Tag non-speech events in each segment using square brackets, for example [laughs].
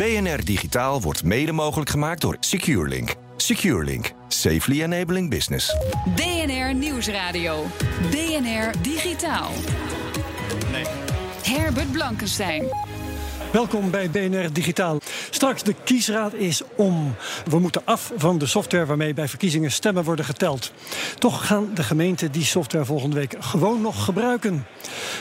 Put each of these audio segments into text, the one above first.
BNR Digitaal wordt mede mogelijk gemaakt door SecureLink. SecureLink. Safely enabling business. BNR Nieuwsradio. BNR Digitaal. Nee. Herbert Blankenstein. Welkom bij BNR Digitaal. Straks de kiesraad is om. We moeten af van de software waarmee bij verkiezingen stemmen worden geteld. Toch gaan de gemeenten die software volgende week gewoon nog gebruiken.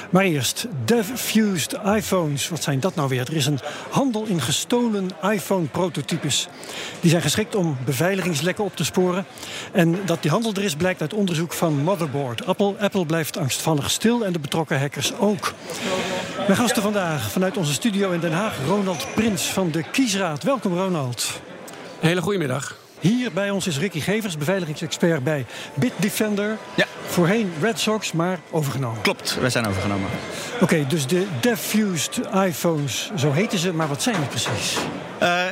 Maar eerst, Dev-fused iPhones. Wat zijn dat nou weer? Er is een handel in gestolen iPhone-prototypes. Die zijn geschikt om beveiligingslekken op te sporen. En dat die handel er is, blijkt uit onderzoek van Motherboard. Apple, Apple blijft angstvallig stil en de betrokken hackers ook. Mijn gasten vandaag vanuit onze studio in Den Haag, Ronald Prins van de Kiesraad. Welkom Ronald. Hele goedemiddag. Hier bij ons is Ricky Gevers, beveiligingsexpert bij Bitdefender. Ja. Voorheen Red Sox, maar overgenomen. Klopt, wij zijn overgenomen. Oké, dus de Dev-fused iPhones, zo heten ze, maar wat zijn het precies?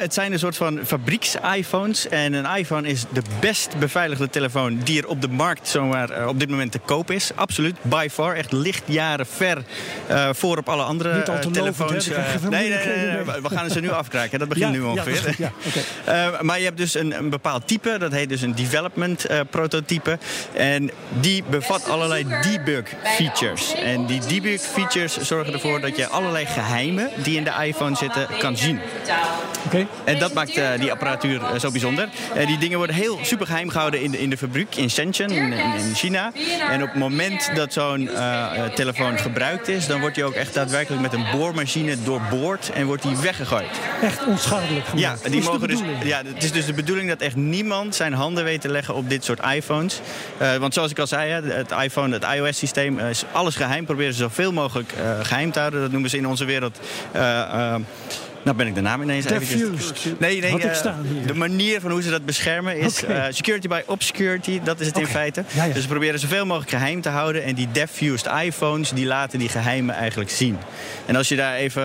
Het zijn een soort van fabrieks-iPhones. En een iPhone is de best beveiligde telefoon die er op de markt zomaar uh, op dit moment te koop is. Absoluut, by far. Echt lichtjaren ver uh, voor op alle andere telefoons. Lovend, nee, nee, nee, nee, we gaan ze nu afkraken. Dat begint ja, nu ongeveer. Ja, okay. [laughs] maar je hebt dus een, een, bepaald type, dat heet dus een development prototype. En die bevat allerlei debug features. En die debug features zorgen ervoor dat je allerlei geheimen die in de iPhone zitten kan zien. Okay. En dat maakt uh, die apparatuur uh, zo bijzonder. Uh, die dingen worden heel super geheim gehouden in de, in de fabriek in Shenzhen, in, in China. En op het moment dat zo'n telefoon gebruikt is, dan wordt die ook echt daadwerkelijk met een boormachine doorboord en wordt die weggegooid. Echt onschadelijk gemaakt. Ja, die mogen dus, ja, het is dus de bedoeling dat echt niemand zijn handen weet te leggen op dit soort iPhones. want zoals ik al zei, het iPhone, het iOS-systeem is alles geheim. Proberen ze zoveel mogelijk geheim te houden. Dat noemen ze in onze wereld. Nou ben ik de naam ineens even. Nee, nee, uh, de manier van hoe ze dat beschermen is okay. uh, security by obscurity. Dat is het okay. in feite. Ja, ja. Dus ze proberen zoveel mogelijk geheim te houden. En die dev-fused iPhones die laten die geheimen eigenlijk zien. En als je daar even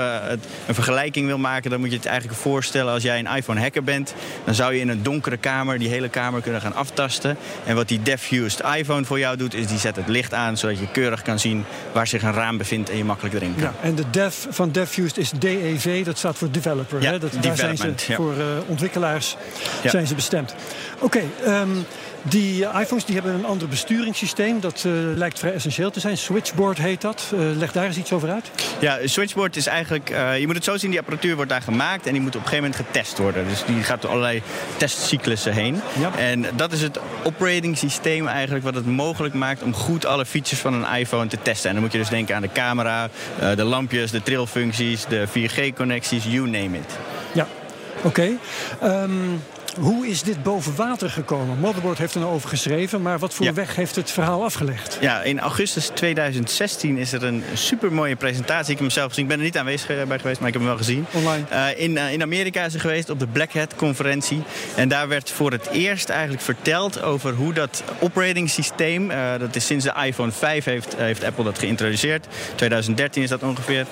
een vergelijking wil maken, dan moet je het eigenlijk voorstellen als jij een iPhone hacker bent. Dan zou je in een donkere kamer die hele kamer kunnen gaan aftasten. En wat die dev-fused iPhone voor jou doet, is die zet het licht aan zodat je keurig kan zien waar zich een raam bevindt en je makkelijk erin kan. Ja, en de dev van dev-fused is DEV, dat staat voor developer. Ja, hè? Dat, daar zijn ze ja. voor uh, ontwikkelaars ja. zijn ze bestemd. Oké, okay, um, die iPhones die hebben een ander besturingssysteem. Dat uh, lijkt vrij essentieel te zijn. Switchboard heet dat. Uh, leg daar eens iets over uit. Ja, Switchboard is eigenlijk... Uh, je moet het zo zien, die apparatuur wordt daar gemaakt... en die moet op een gegeven moment getest worden. Dus die gaat door allerlei testcyclussen heen. Ja. En dat is het operating systeem eigenlijk... wat het mogelijk maakt om goed alle features van een iPhone te testen. En dan moet je dus denken aan de camera, de lampjes, de trilfuncties... de 4G-connecties, you name it. Ja, oké. Okay. Um... Hoe is dit boven water gekomen? Motherboard heeft er nou over geschreven, maar wat voor ja. weg heeft het verhaal afgelegd? Ja, in augustus 2016 is er een supermooie presentatie. Ik heb hem zelf gezien. Ik ben er niet aanwezig bij geweest, maar ik heb hem wel gezien. Online? Uh, in, uh, in Amerika is er geweest op de Black Hat conferentie. En daar werd voor het eerst eigenlijk verteld over hoe dat operating systeem... Uh, dat is sinds de iPhone 5 heeft, heeft Apple dat geïntroduceerd. 2013 is dat ongeveer.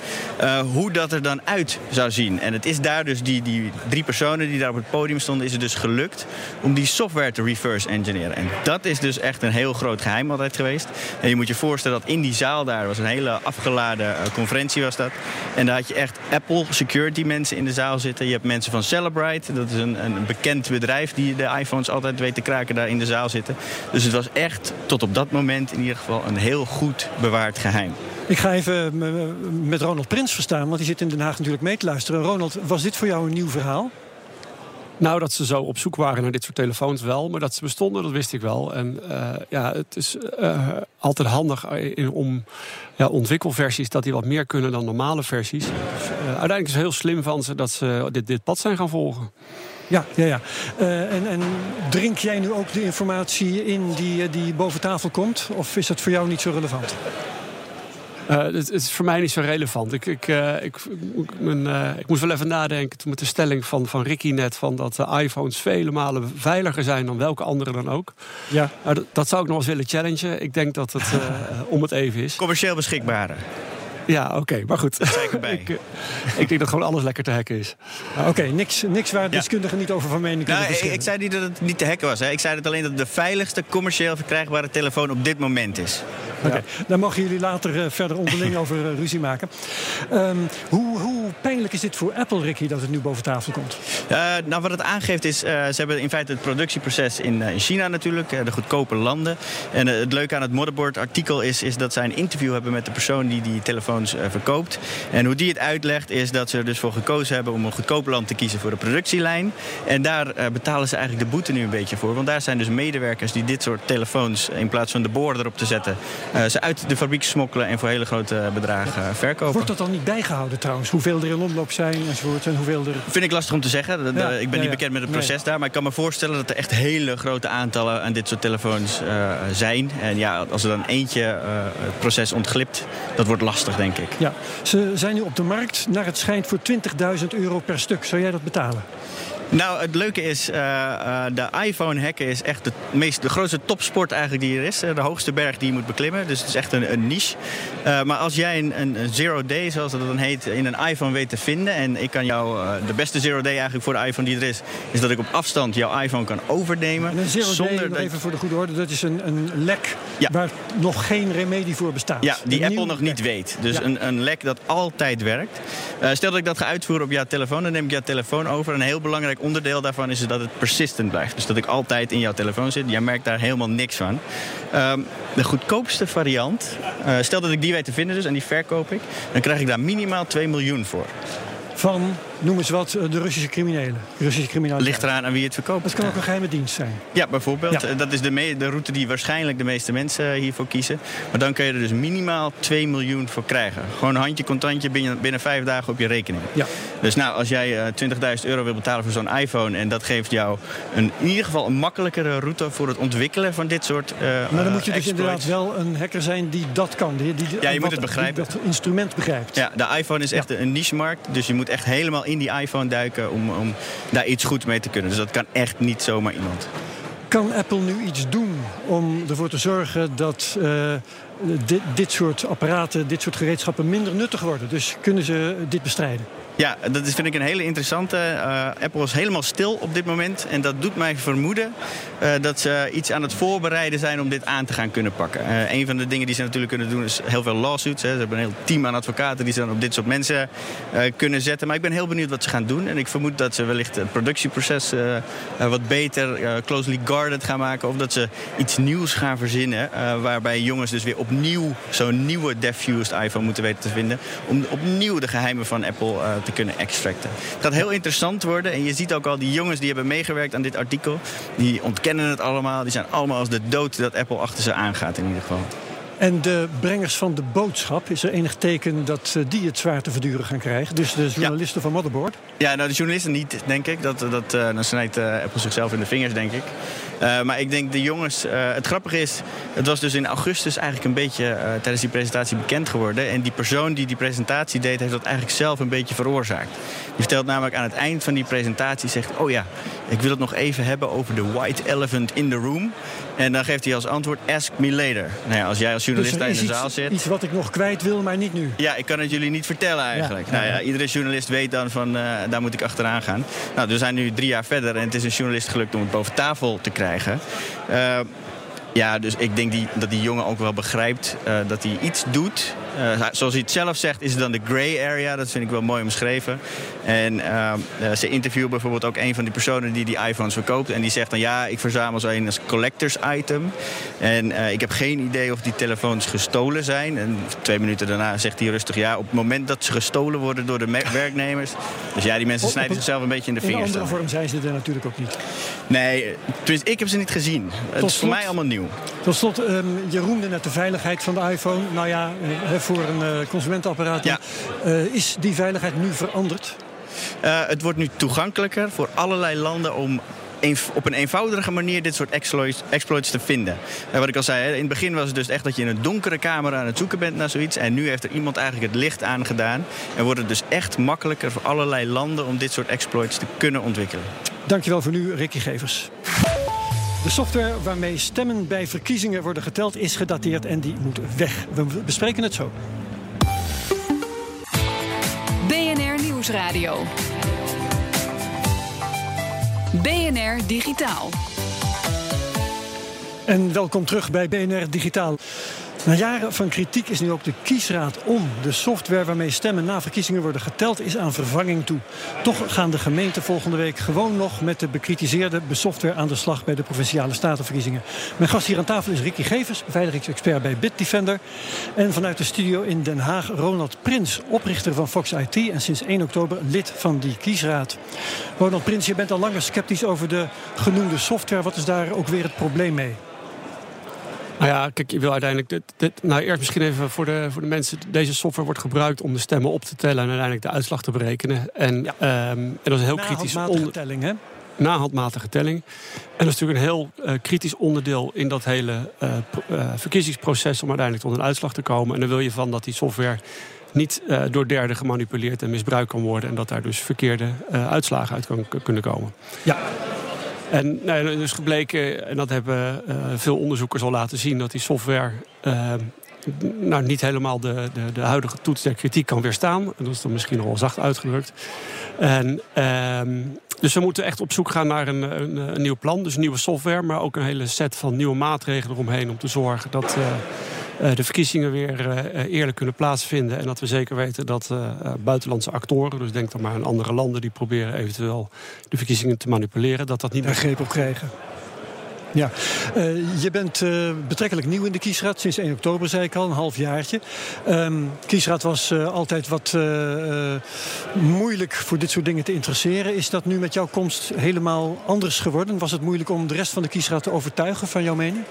hoe dat er dan uit zou zien. En het is daar dus die, die drie personen die daar op het podium stonden... is het dus gelukt om die software te reverse engineeren. En dat is dus echt een heel groot geheim altijd geweest. En je moet je voorstellen dat in die zaal daar was een hele afgeladen uh, conferentie was dat. En daar had je echt Apple security mensen in de zaal zitten. Je hebt mensen van Celebrite, dat is een, een bekend bedrijf die de iPhones altijd weet te kraken daar in de zaal zitten. Dus het was echt tot op dat moment in ieder geval een heel goed bewaard geheim. Ik ga even met Ronald Prins verstaan, want die zit in Den Haag natuurlijk mee te luisteren. Ronald, was dit voor jou een nieuw verhaal? Nou, dat ze zo op zoek waren naar dit soort telefoons wel. Maar dat ze bestonden, dat wist ik wel. En uh, ja, het is uh, altijd handig in, om ja, ontwikkelversies... dat die wat meer kunnen dan normale versies. Dus, uiteindelijk is het heel slim van ze dat ze dit, dit pad zijn gaan volgen. Ja, ja, ja. En, en drink jij nu ook de informatie in die, die boven tafel komt? Of is dat voor jou niet zo relevant? Uh, het, is voor mij niet zo relevant. Ik, ik, uh, ik, mijn, uh, ik moest wel even nadenken met de stelling van, van Ricky net... Van dat de iPhones vele malen veiliger zijn dan welke andere dan ook. Ja. Dat, dat, zou ik nog eens willen challengen. Ik denk dat het om het even is. Commercieel beschikbare. Ja, oké, maar goed. ik, uh, ik denk dat gewoon alles lekker te hacken is. Ah, oké, niks, niks waar deskundigen niet over van mening kunnen nou, Ik zei niet dat het niet te hacken was. Hè. Ik zei het alleen dat het de veiligste commercieel verkrijgbare telefoon op dit moment is. Oké, okay. daar mogen jullie later uh, verder onderling [laughs] over uh, ruzie maken. Um, hoe, hoe, pijnlijk is dit voor Apple, Ricky, dat het nu boven tafel komt? Uh, nou, wat het aangeeft is, ze hebben in feite het productieproces in, in China natuurlijk, de goedkope landen. En het leuke aan het motherboard-artikel is, is dat zij een interview hebben met de persoon die die telefoons verkoopt. En hoe die het uitlegt is dat ze er dus voor gekozen hebben om een goedkoop land te kiezen voor de productielijn. En daar betalen ze eigenlijk de boete nu een beetje voor. Want daar zijn dus medewerkers die dit soort telefoons, in plaats van de boor erop te zetten, ze uit de fabriek smokkelen en voor hele grote bedragen uh, verkopen. Wordt dat dan niet bijgehouden trouwens? Hoeveel er in omloop zijn enzovoort en hoeveel er... Vind ik lastig om te zeggen. Ja, ik ben niet bekend met het proces daar. Maar ik kan me voorstellen dat er echt hele grote aantallen aan dit soort telefoons uh, zijn. En ja, als er dan eentje het proces ontglipt, dat wordt lastig denk ik. Ja, ze zijn nu op de markt naar het schijnt voor 20.000 euro per stuk. Zou jij dat betalen? Nou, het leuke is, uh, uh, de iPhone hacken is echt de, meest, de grootste topsport eigenlijk die er is. De hoogste berg die je moet beklimmen. Dus het is echt een, een niche. Uh, maar als jij een, een, zero day, zoals dat dan heet, in een iPhone weet te vinden. En ik kan jou, de beste zero day eigenlijk voor de iPhone die er is, is dat ik op afstand jouw iPhone kan overnemen. En een zero zonder day, even voor de goede orde, dat is een, een lek ja. waar nog geen remedie voor bestaat. Ja, die Apple nog niet weet. Dus ja. een, een lek dat altijd werkt. stel dat ik dat ga uitvoeren op jouw telefoon, dan neem ik jouw telefoon over. Een heel belangrijk onderdeel daarvan is dat het persistent blijft. Dus dat ik altijd in jouw telefoon zit. Jij merkt daar helemaal niks van. Um, de goedkoopste variant, uh, stel dat ik die weet te vinden dus en die verkoop ik... dan krijg ik daar minimaal 2 miljoen voor. Van noem eens wat, de Russische criminelen. Russische criminelen. Ligt eraan aan wie het verkoopt. Dat kan ook een geheime dienst zijn. Ja, bijvoorbeeld. Ja. Dat is de, de, route die waarschijnlijk de meeste mensen hiervoor kiezen. Maar dan kun je er dus minimaal 2 miljoen voor krijgen. Gewoon een handje contantje binnen, binnen vijf dagen op je rekening. Ja. Dus nou, als jij uh, 20.000 euro wil betalen voor zo'n iPhone... en dat geeft jou een, in ieder geval een makkelijkere route... voor het ontwikkelen van dit soort uh, Maar dan moet je dus inderdaad wel een hacker zijn die dat kan. Die, die, ja, je moet het begrijpen. dat instrument begrijpt. Ja, de iPhone is echt ja. een niche-markt. Dus je moet echt helemaal in die iPhone duiken om, om daar iets goed mee te kunnen. Dus dat kan echt niet zomaar iemand. Kan Apple nu iets doen om ervoor te zorgen dat uh, dit, dit soort apparaten, dit soort gereedschappen minder nuttig worden? Dus kunnen ze dit bestrijden? Ja, dat vind ik een hele interessante. Uh, Apple is helemaal stil op dit moment. En dat doet mij vermoeden uh, dat ze iets aan het voorbereiden zijn om dit aan te gaan kunnen pakken. Uh, een van de dingen die ze natuurlijk kunnen doen is heel veel lawsuits. Hè. Ze hebben een heel team aan advocaten die ze dan op dit soort mensen kunnen zetten. Maar ik ben heel benieuwd wat ze gaan doen. En ik vermoed dat ze wellicht het productieproces wat beter, closely guarded gaan maken. Of dat ze iets nieuws gaan verzinnen. waarbij jongens dus weer opnieuw zo'n nieuwe diffused iPhone moeten weten te vinden. Om opnieuw de geheimen van Apple te kunnen extracten. Het gaat heel interessant worden. En je ziet ook al die jongens die hebben meegewerkt aan dit artikel. Die ontkennen het allemaal. Die zijn allemaal als de dood dat Apple achter ze aangaat in ieder geval. En de brengers van de boodschap, is er enig teken dat die het zwaar te verduren gaan krijgen? Dus de journalisten ja. van Motherboard? Ja, nou de journalisten niet, denk ik. Dat, dat, uh, dan snijdt uh, Apple zichzelf in de vingers, denk ik. Uh, maar ik denk de jongens... het grappige is, het was dus in augustus eigenlijk een beetje tijdens die presentatie bekend geworden. En die persoon die die presentatie deed, heeft dat eigenlijk zelf een beetje veroorzaakt. Die vertelt namelijk aan het eind van die presentatie, zegt... Oh ja, ik wil het nog even hebben over de white elephant in the room. En dan geeft hij als antwoord, ask me later. Nou ja, als jij als journalist dus in de iets, zaal zit... Iets wat ik nog kwijt wil, maar niet nu. Ja, ik kan het jullie niet vertellen eigenlijk. Ja, nou ja, iedere journalist weet dan van, daar moet ik achteraan gaan. Nou, we zijn nu drie jaar verder en het is een journalist gelukt om het boven tafel te krijgen. Uh, ja, dus ik denk die, dat die jongen ook wel begrijpt uh, dat hij iets doet. Uh, zoals hij het zelf zegt, is het dan de gray area. Dat vind ik wel mooi omschreven. En uh, ze interviewen bijvoorbeeld ook een van die personen die die iPhones verkoopt. En die zegt dan, ja, ik verzamel ze een als collectors item. En ik heb geen idee of die telefoons gestolen zijn. En twee minuten daarna zegt hij rustig, ja, op het moment dat ze gestolen worden door de [laughs] werknemers. Dus ja, die mensen snijden zichzelf een beetje in de In vingers. andere dan. vorm zijn ze er natuurlijk ook niet. Nee, ik heb ze niet gezien. Het is voor mij allemaal nieuw. Tot slot, ehm, je roemde net de veiligheid van de iPhone. Nou ja, eh, voor een eh, consumentenapparaat. Ja. Eh, is die veiligheid nu veranderd? Eh, het wordt nu toegankelijker voor allerlei landen om op een eenvoudige manier dit soort exploits, exploits te vinden. En wat ik al zei, in het begin was het dus echt dat je in een donkere kamer aan het zoeken bent naar zoiets. En nu heeft er iemand eigenlijk het licht aangedaan. En wordt het dus echt makkelijker voor allerlei landen om dit soort exploits te kunnen ontwikkelen. Dankjewel voor nu, Ricky Gevers. De software waarmee stemmen bij verkiezingen worden geteld is gedateerd en die moet weg. We bespreken het zo. BNR Nieuwsradio. BNR Digitaal. En welkom terug bij BNR Digitaal. Na jaren van kritiek is nu ook de kiesraad om. De software waarmee stemmen na verkiezingen worden geteld is aan vervanging toe. Toch gaan de gemeenten volgende week gewoon nog met de bekritiseerde software aan de slag bij de provinciale statenverkiezingen. Mijn gast hier aan tafel is Ricky Gevers, beveiligingsexpert bij Bitdefender. En vanuit de studio in Den Haag Ronald Prins, oprichter van Fox IT en sinds 1 oktober lid van die kiesraad. Ronald Prins, je bent al langer sceptisch over de genoemde software. Wat is daar ook weer het probleem mee? Nou ja, kijk, je wil uiteindelijk. Dit, dit, nou, eerst misschien even voor de, voor de mensen. Deze software wordt gebruikt om de stemmen op te tellen en uiteindelijk de uitslag te berekenen. En, ja. um, en dat is een heel kritisch onder... telling, hè? Na handmatige telling. En dat is natuurlijk een heel uh, kritisch onderdeel in dat hele uh, uh, verkiezingsproces om uiteindelijk tot een uitslag te komen. En dan wil je van dat die software niet door derden gemanipuleerd en misbruikt kan worden. En dat daar dus verkeerde uitslagen uit kan, kunnen komen. Ja, en nou, dus gebleken, en dat hebben uh, veel onderzoekers al laten zien, dat die software uh, nou, niet helemaal de, de, de, huidige toets der kritiek kan weerstaan. Dat is dan misschien nogal zacht uitgedrukt. En, uh, dus we moeten echt op zoek gaan naar een, een, een, nieuw plan. Dus nieuwe software, maar ook een hele set van nieuwe maatregelen eromheen om te zorgen dat eh, de verkiezingen weer uh, eerlijk kunnen plaatsvinden. En dat we zeker weten dat uh, buitenlandse actoren, dus denk dan maar aan andere landen die proberen eventueel de verkiezingen te manipuleren, dat dat niet meer greep op krijgen. Ja, uh, je bent uh, betrekkelijk nieuw in de kiesraad. Sinds 1 oktober zei ik al, een half jaartje. Um, kiesraad was uh, altijd wat moeilijk voor dit soort dingen te interesseren. Is dat nu met jouw komst helemaal anders geworden? Was het moeilijk om de rest van de kiesraad te overtuigen van jouw mening?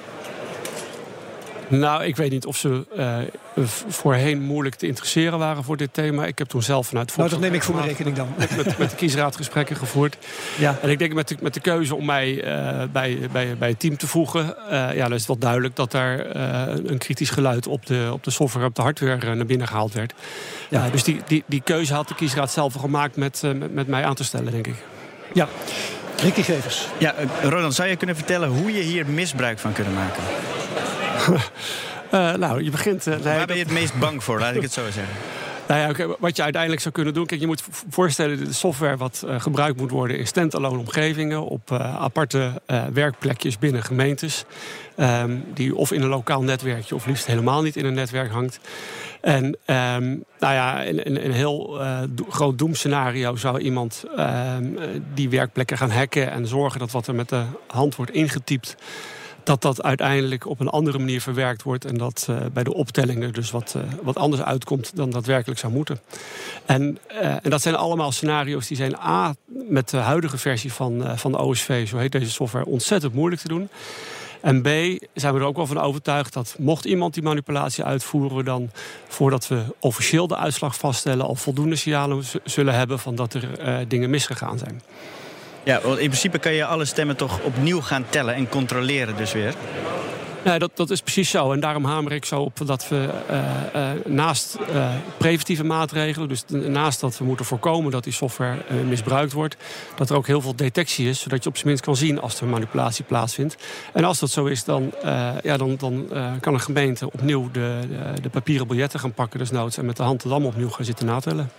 Nou, ik weet niet of ze uh, voorheen moeilijk te interesseren waren voor dit thema. Ik heb toen zelf vanuit Nou, dat neem ik voor mijn rekening dan. Met, met, de kiesraad gesprekken gevoerd. Ja. En ik denk met de, met de keuze om mij uh, bij, bij, bij het team te voegen... Uh, ja, dan is het wel duidelijk dat daar een kritisch geluid op de, op de software op de hardware naar binnen gehaald werd. Ja. dus die, die, die keuze had de kiesraad zelf gemaakt met, met, met mij aan te stellen, denk ik. Ja. Ricky Gevers. Ja, Roland, zou je kunnen vertellen hoe je hier misbruik van kunt maken? Uh, [laughs] nou, je begint... Uh, nee, Waar ben je het meest bang voor, laat ik het [laughs] zo zeggen? Nou ja, okay, wat je uiteindelijk zou kunnen doen... Kijk, je moet voorstellen, de software wat uh, gebruikt moet worden... in stand-alone omgevingen, op aparte werkplekjes binnen gemeentes... Um, die of in een lokaal netwerkje of liefst helemaal niet in een netwerk hangt. En um, nou ja, in, in een heel do groot doemscenario zou iemand ehm, die werkplekken gaan hacken... en zorgen dat wat er met de hand wordt ingetypt dat dat uiteindelijk op een andere manier verwerkt wordt. En dat uh, bij de optellingen dus wat, uh, wat anders uitkomt dan dat werkelijk zou moeten. En, uh, en dat zijn allemaal scenario's die zijn A, met de huidige versie van, van de OSV, zo heet deze software, ontzettend moeilijk te doen. En B, zijn we er ook wel van overtuigd dat mocht iemand die manipulatie uitvoeren, we dan voordat we officieel de uitslag vaststellen, al voldoende signalen zullen hebben van dat er dingen misgegaan zijn. Ja, want in principe kan je alle stemmen toch opnieuw gaan tellen en controleren dus weer. Ja, dat, dat is precies zo. En daarom hamer ik zo op dat we uh, uh, naast uh, preventieve maatregelen, dus naast dat we moeten voorkomen dat die software misbruikt wordt, dat er ook heel veel detectie is, zodat je op zijn minst kan zien als er manipulatie plaatsvindt. En als dat zo is, dan, ja, dan, dan kan een gemeente opnieuw de, de, de papieren biljetten gaan pakken, desnoods, en met de hand allemaal opnieuw gaan zitten natellen.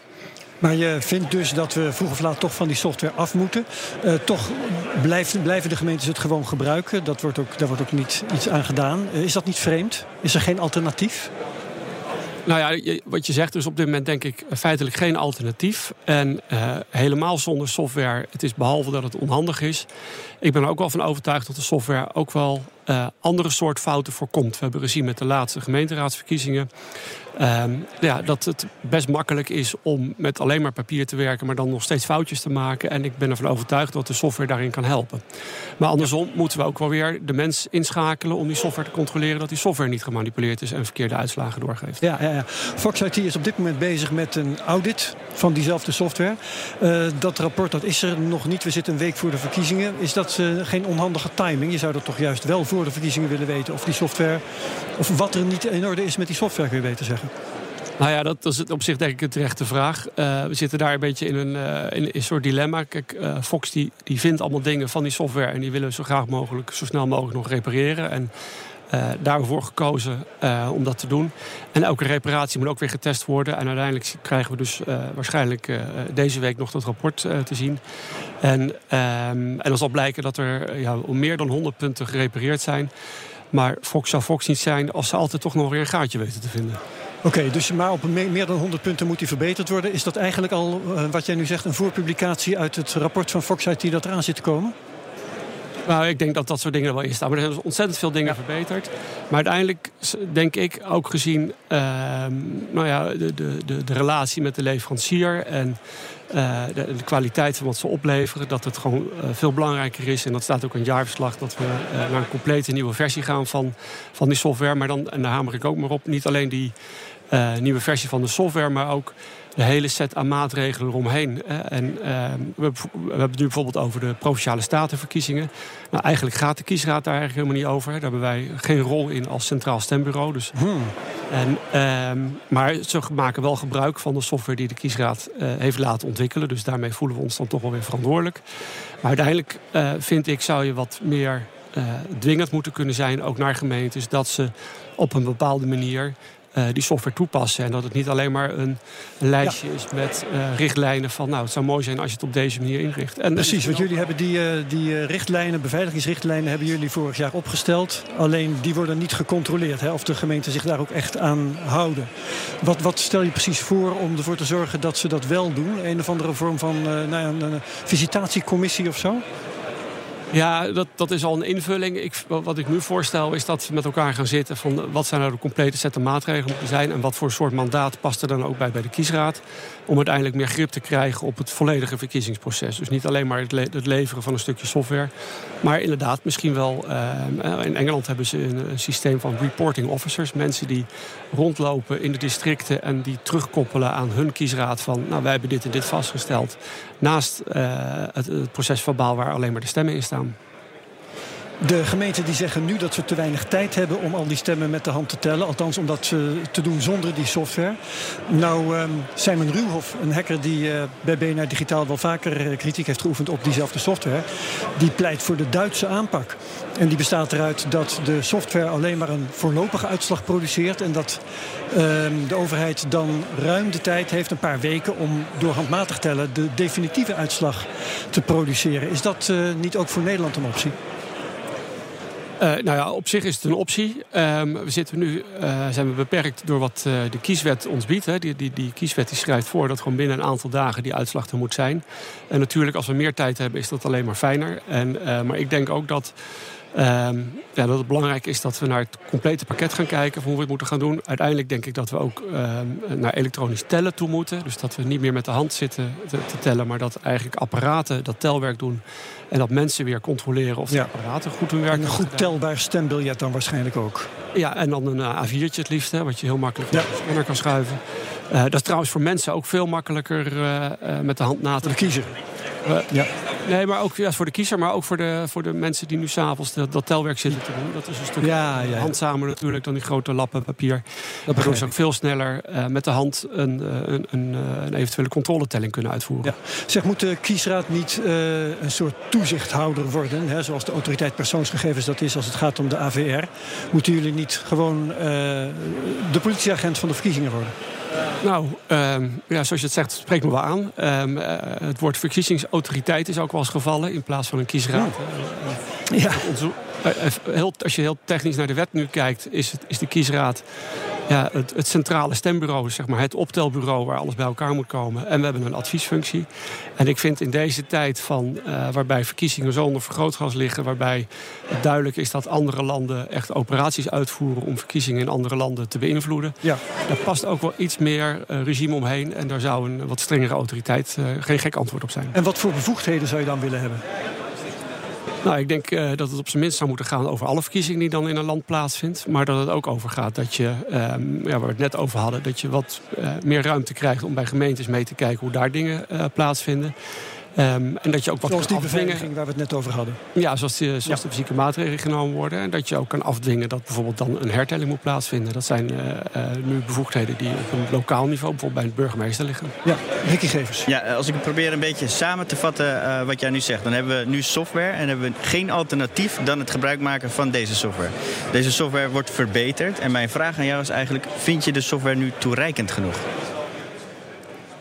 Maar je vindt dus dat we vroeg of laat toch van die software af moeten. Uh, toch blijven de gemeentes het gewoon gebruiken. Dat wordt ook, daar wordt ook niet iets aan gedaan. Uh, is dat niet vreemd? Is er geen alternatief? Nou ja, wat je zegt is op dit moment denk ik feitelijk geen alternatief. En uh, helemaal zonder software, het is behalve dat het onhandig is. Ik ben er ook wel van overtuigd dat de software ook wel andere soort fouten voorkomt. We hebben gezien met de laatste gemeenteraadsverkiezingen Ehm, ja, dat het best makkelijk is om met alleen maar papier te werken, maar dan nog steeds foutjes te maken. En ik ben ervan overtuigd dat de software daarin kan helpen. Maar andersom moeten we ook wel weer de mens inschakelen om die software te controleren dat die software niet gemanipuleerd is en verkeerde uitslagen doorgeeft. Ja, ja, ja. Fox IT is op dit moment bezig met een audit van diezelfde software. Uh, dat rapport dat is er nog niet. We zitten een week voor de verkiezingen. Is dat uh, geen onhandige timing? Je zou dat toch juist wel voor de verkiezingen willen weten of die software, of wat er niet in orde is met die software, kun je beter zeggen. Nou ja, dat, is op zich denk ik een terechte vraag. Uh, we zitten daar een beetje in een, in een soort dilemma. Kijk, Fox die, die vindt allemaal dingen van die software... en die willen zo graag mogelijk, zo snel mogelijk nog repareren. En daar hebben we voor gekozen om dat te doen. En elke reparatie moet ook weer getest worden. En uiteindelijk krijgen we dus waarschijnlijk deze week nog dat rapport te zien. En, um, en dan zal blijken dat er ja, meer dan 100 punten gerepareerd zijn... Maar Fox zou Fox niet zijn als ze altijd toch nog weer een gaatje weten te vinden. Oké, dus maar op meer dan 100 punten moet die verbeterd worden. Is dat eigenlijk al, uh, wat jij nu zegt, een voorpublicatie uit het rapport van Fox IT dat eraan zit te komen? Nou, ik denk dat dat soort dingen wel in staan. Maar er zijn ontzettend veel dingen verbeterd. Maar uiteindelijk denk ik ook gezien uh, nou ja, de, de, de, de, relatie met de leverancier en uh, de, de, kwaliteit van wat ze opleveren, dat het gewoon uh, veel belangrijker is. En dat staat ook in het jaarverslag dat we naar een complete nieuwe versie gaan van, van die software. Maar dan, en daar hamer ik ook maar op, niet alleen die nieuwe versie van de software, maar ook de hele set aan maatregelen eromheen. En uh, we, hebben het nu bijvoorbeeld over de provinciale statenverkiezingen. Nou, eigenlijk gaat de kiesraad daar eigenlijk helemaal niet over. Daar hebben wij geen rol in als centraal stembureau. Dus, hmm. en, uh, maar ze maken wel gebruik van de software die de kiesraad uh, heeft laten ontwikkelen. Dus daarmee voelen we ons dan toch wel weer verantwoordelijk. Maar uiteindelijk eh, vind ik zou je wat meer dwingend moeten kunnen zijn, ook naar gemeentes, dat ze op een bepaalde manier uh, die software toepassen. En dat het niet alleen maar een, een lijstje ja. is met uh, richtlijnen van... nou, het zou mooi zijn als je het op deze manier inricht. En Precies, want jullie hebben die, uh, die richtlijnen, beveiligingsrichtlijnen... hebben jullie vorig jaar opgesteld. Alleen die worden niet gecontroleerd. Hè, of de gemeenten zich daar ook echt aan houden. Wat, wat stel je precies voor om ervoor te zorgen dat ze dat wel doen? Een of andere vorm van nou ja, een visitatiecommissie of zo? Ja, dat, dat is al een invulling. Ik, wat ik nu voorstel is dat we met elkaar gaan zitten... van wat zijn nou de complete set maatregelen moeten zijn... en wat voor soort mandaat past er dan ook bij bij de kiesraad... om uiteindelijk meer grip te krijgen op het volledige verkiezingsproces. Dus niet alleen maar het, het leveren van een stukje software... maar inderdaad misschien wel... Uh, in Engeland hebben ze een, systeem van reporting officers. Mensen die rondlopen in de districten... en die terugkoppelen aan hun kiesraad van... nou, wij hebben dit en dit vastgesteld. Naast uh, het, het proces verbaal waar alleen maar de stemmen in staan. Um. De gemeenten die zeggen nu dat ze te weinig tijd hebben om al die stemmen met de hand te tellen. Althans om dat te doen zonder die software. Nou, um, Simon Ruwhoff, een hacker die uh, bij BNR Digitaal wel vaker uh, kritiek heeft geoefend op diezelfde software. Die pleit voor de Duitse aanpak. En die bestaat eruit dat de software alleen maar een voorlopige uitslag produceert. En dat uh, de overheid dan ruim de tijd heeft, een paar weken, om door handmatig tellen de definitieve uitslag te produceren. Is dat niet ook voor Nederland een optie? Uh, nou ja, op zich is het een optie. Um, we zitten nu, uh, zijn we beperkt door wat uh, de kieswet ons biedt. Hè. Die, die, die kieswet die schrijft voor dat gewoon binnen een aantal dagen die uitslag er moet zijn. En natuurlijk, als we meer tijd hebben, is dat alleen maar fijner. En, maar ik denk ook dat Um, ja, dat het belangrijk is dat we naar het complete pakket gaan kijken van hoe we het moeten gaan doen. Uiteindelijk denk ik dat we ook um, naar elektronisch tellen toe moeten. Dus dat we niet meer met de hand zitten te, te, tellen, maar dat eigenlijk apparaten dat telwerk doen. En dat mensen weer controleren of de ja. apparaten goed hun werk doen. Een goed telbaar stembiljet dan waarschijnlijk ook. Ja, en dan een A4'tje het liefst, hè, wat je heel makkelijk ja. scanner kan schuiven. Uh, dat is trouwens voor mensen ook veel makkelijker uh, met de hand na te de kiezer. Ja. Nee, maar ook ja, voor de kiezer, maar ook voor de, voor de mensen die nu s'avonds dat, dat telwerk zitten te doen. Dat is een stuk ja, ja. handzamer natuurlijk dan die grote lappen papier. Dat Waardoor ze ook veel sneller uh, met de hand een, een, een, een, eventuele controletelling kunnen uitvoeren. Ja. Zeg, moet de kiesraad niet uh, een soort toezichthouder worden? Hè, zoals de autoriteit persoonsgegevens dat is als het gaat om de AVR. Moeten jullie niet gewoon uh, de politieagent van de verkiezingen worden? Nou, um, ja, zoals je het zegt, spreekt me wel aan. Um, uh, het woord verkiezingsautoriteit is ook wel eens gevallen in plaats van een kiesraad. Ja. ja. Onze, heel, als je heel technisch naar de wet nu kijkt, is, het, is de kiesraad ja, het, het, centrale stembureau, zeg maar, het optelbureau waar alles bij elkaar moet komen. En we hebben een adviesfunctie. En ik vind in deze tijd van, uh, waarbij verkiezingen zo onder vergrootglas liggen, waarbij het duidelijk is dat andere landen echt operaties uitvoeren om verkiezingen in andere landen te beïnvloeden. Ja. Daar past ook wel iets meer uh, regime omheen. En daar zou een wat strengere autoriteit uh, geen gek antwoord op zijn. En wat voor bevoegdheden zou je dan willen hebben? Nou, ik denk uh, dat het op zijn minst zou moeten gaan over alle verkiezingen die dan in een land plaatsvindt. Maar dat het ook over gaat dat je, um, ja, waar we het net over hadden, dat je wat uh, meer ruimte krijgt om bij gemeentes mee te kijken hoe daar dingen uh, plaatsvinden. Um, en dat je ook wat zoals die beveiliging waar we het net over hadden. Ja, zoals, die, zoals ja. de fysieke maatregelen genomen worden. En dat je ook kan afdwingen dat bijvoorbeeld dan een hertelling moet plaatsvinden. Dat zijn uh, uh, nu bevoegdheden die op een lokaal niveau, bijvoorbeeld bij de burgemeester, liggen. Ja, Ricky Gevers. Ja, als ik probeer een beetje samen te vatten uh, wat jij nu zegt. Dan hebben we nu software en hebben we geen alternatief dan het gebruik maken van deze software. Deze software wordt verbeterd. En mijn vraag aan jou is eigenlijk, vind je de software nu toereikend genoeg?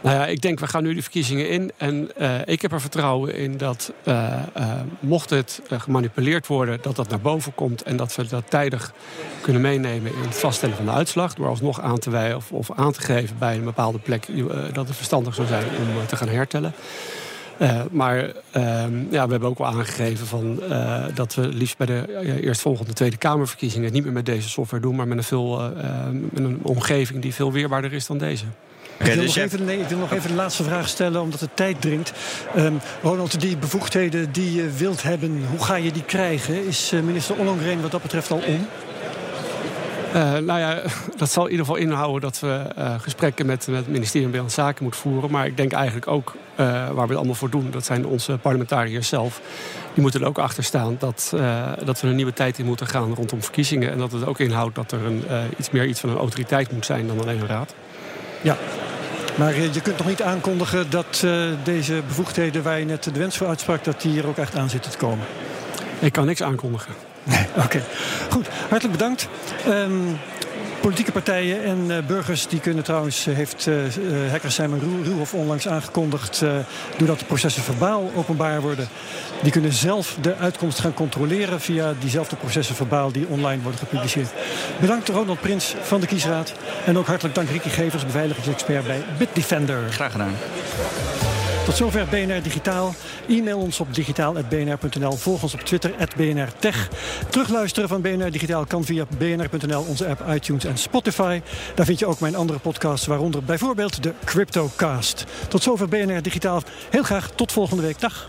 Nou ja, ik denk we gaan nu de verkiezingen in. En uh, ik heb er vertrouwen in dat uh, uh, mocht het gemanipuleerd worden, dat dat naar boven komt. En dat we dat tijdig kunnen meenemen in het vaststellen van de uitslag. Door alsnog aan te wijzen of, of aan te geven bij een bepaalde plek dat het verstandig zou zijn om te gaan hertellen. Maar uh, ja, we hebben ook wel aangegeven van, dat we liefst bij de eerstvolgende Tweede Kamerverkiezingen niet meer met deze software doen, maar met een, veel, met een omgeving die veel weerbaarder is dan deze. Okay, ik, wil dus nog even, nee, ik wil nog even de laatste vraag stellen, omdat het tijd dringt. Um, Ronald, die bevoegdheden die je wilt hebben, hoe ga je die krijgen? Is minister Ollongren wat dat betreft al om? Uh, nou ja, [laughs] dat zal in ieder geval inhouden dat we uh, gesprekken met, met het ministerie van Binnenlandse Zaken moeten voeren. Maar ik denk eigenlijk ook uh, waar we het allemaal voor doen, dat zijn onze parlementariërs zelf. Die moeten er ook achter staan dat, dat we een nieuwe tijd in moeten gaan rondom verkiezingen. En dat het ook inhoudt dat er een, iets meer iets van een autoriteit moet zijn dan alleen een raad. Ja, maar je kunt nog niet aankondigen dat uh, deze bevoegdheden waar je net de wens voor uitsprak, dat die hier ook echt aan zitten te komen. Ik kan niks aankondigen. Nee, [laughs] oké. Okay. Goed, hartelijk bedankt. Um, Politieke partijen en uh, burgers die kunnen trouwens, uh, heeft uh, hacker Simon Ruhoff onlangs aangekondigd, doordat de processen verbaal openbaar worden, die kunnen zelf de uitkomst gaan controleren via diezelfde processen verbaal die online worden gepubliceerd. Bedankt Ronald Prins van de Kiesraad en ook hartelijk dank Ricky Gevers, beveiligingsexpert bij Bitdefender. Graag gedaan. Tot zover BNR Digitaal. E-mail ons op digitaal.bnr.nl. Volg ons op Twitter, @bnrtech. Terugluisteren van BNR Digitaal kan via bnr.nl, onze app, iTunes en Spotify. Daar vind je ook mijn andere podcasts, waaronder bijvoorbeeld de CryptoCast. Tot zover BNR Digitaal. Heel graag tot volgende week. Dag.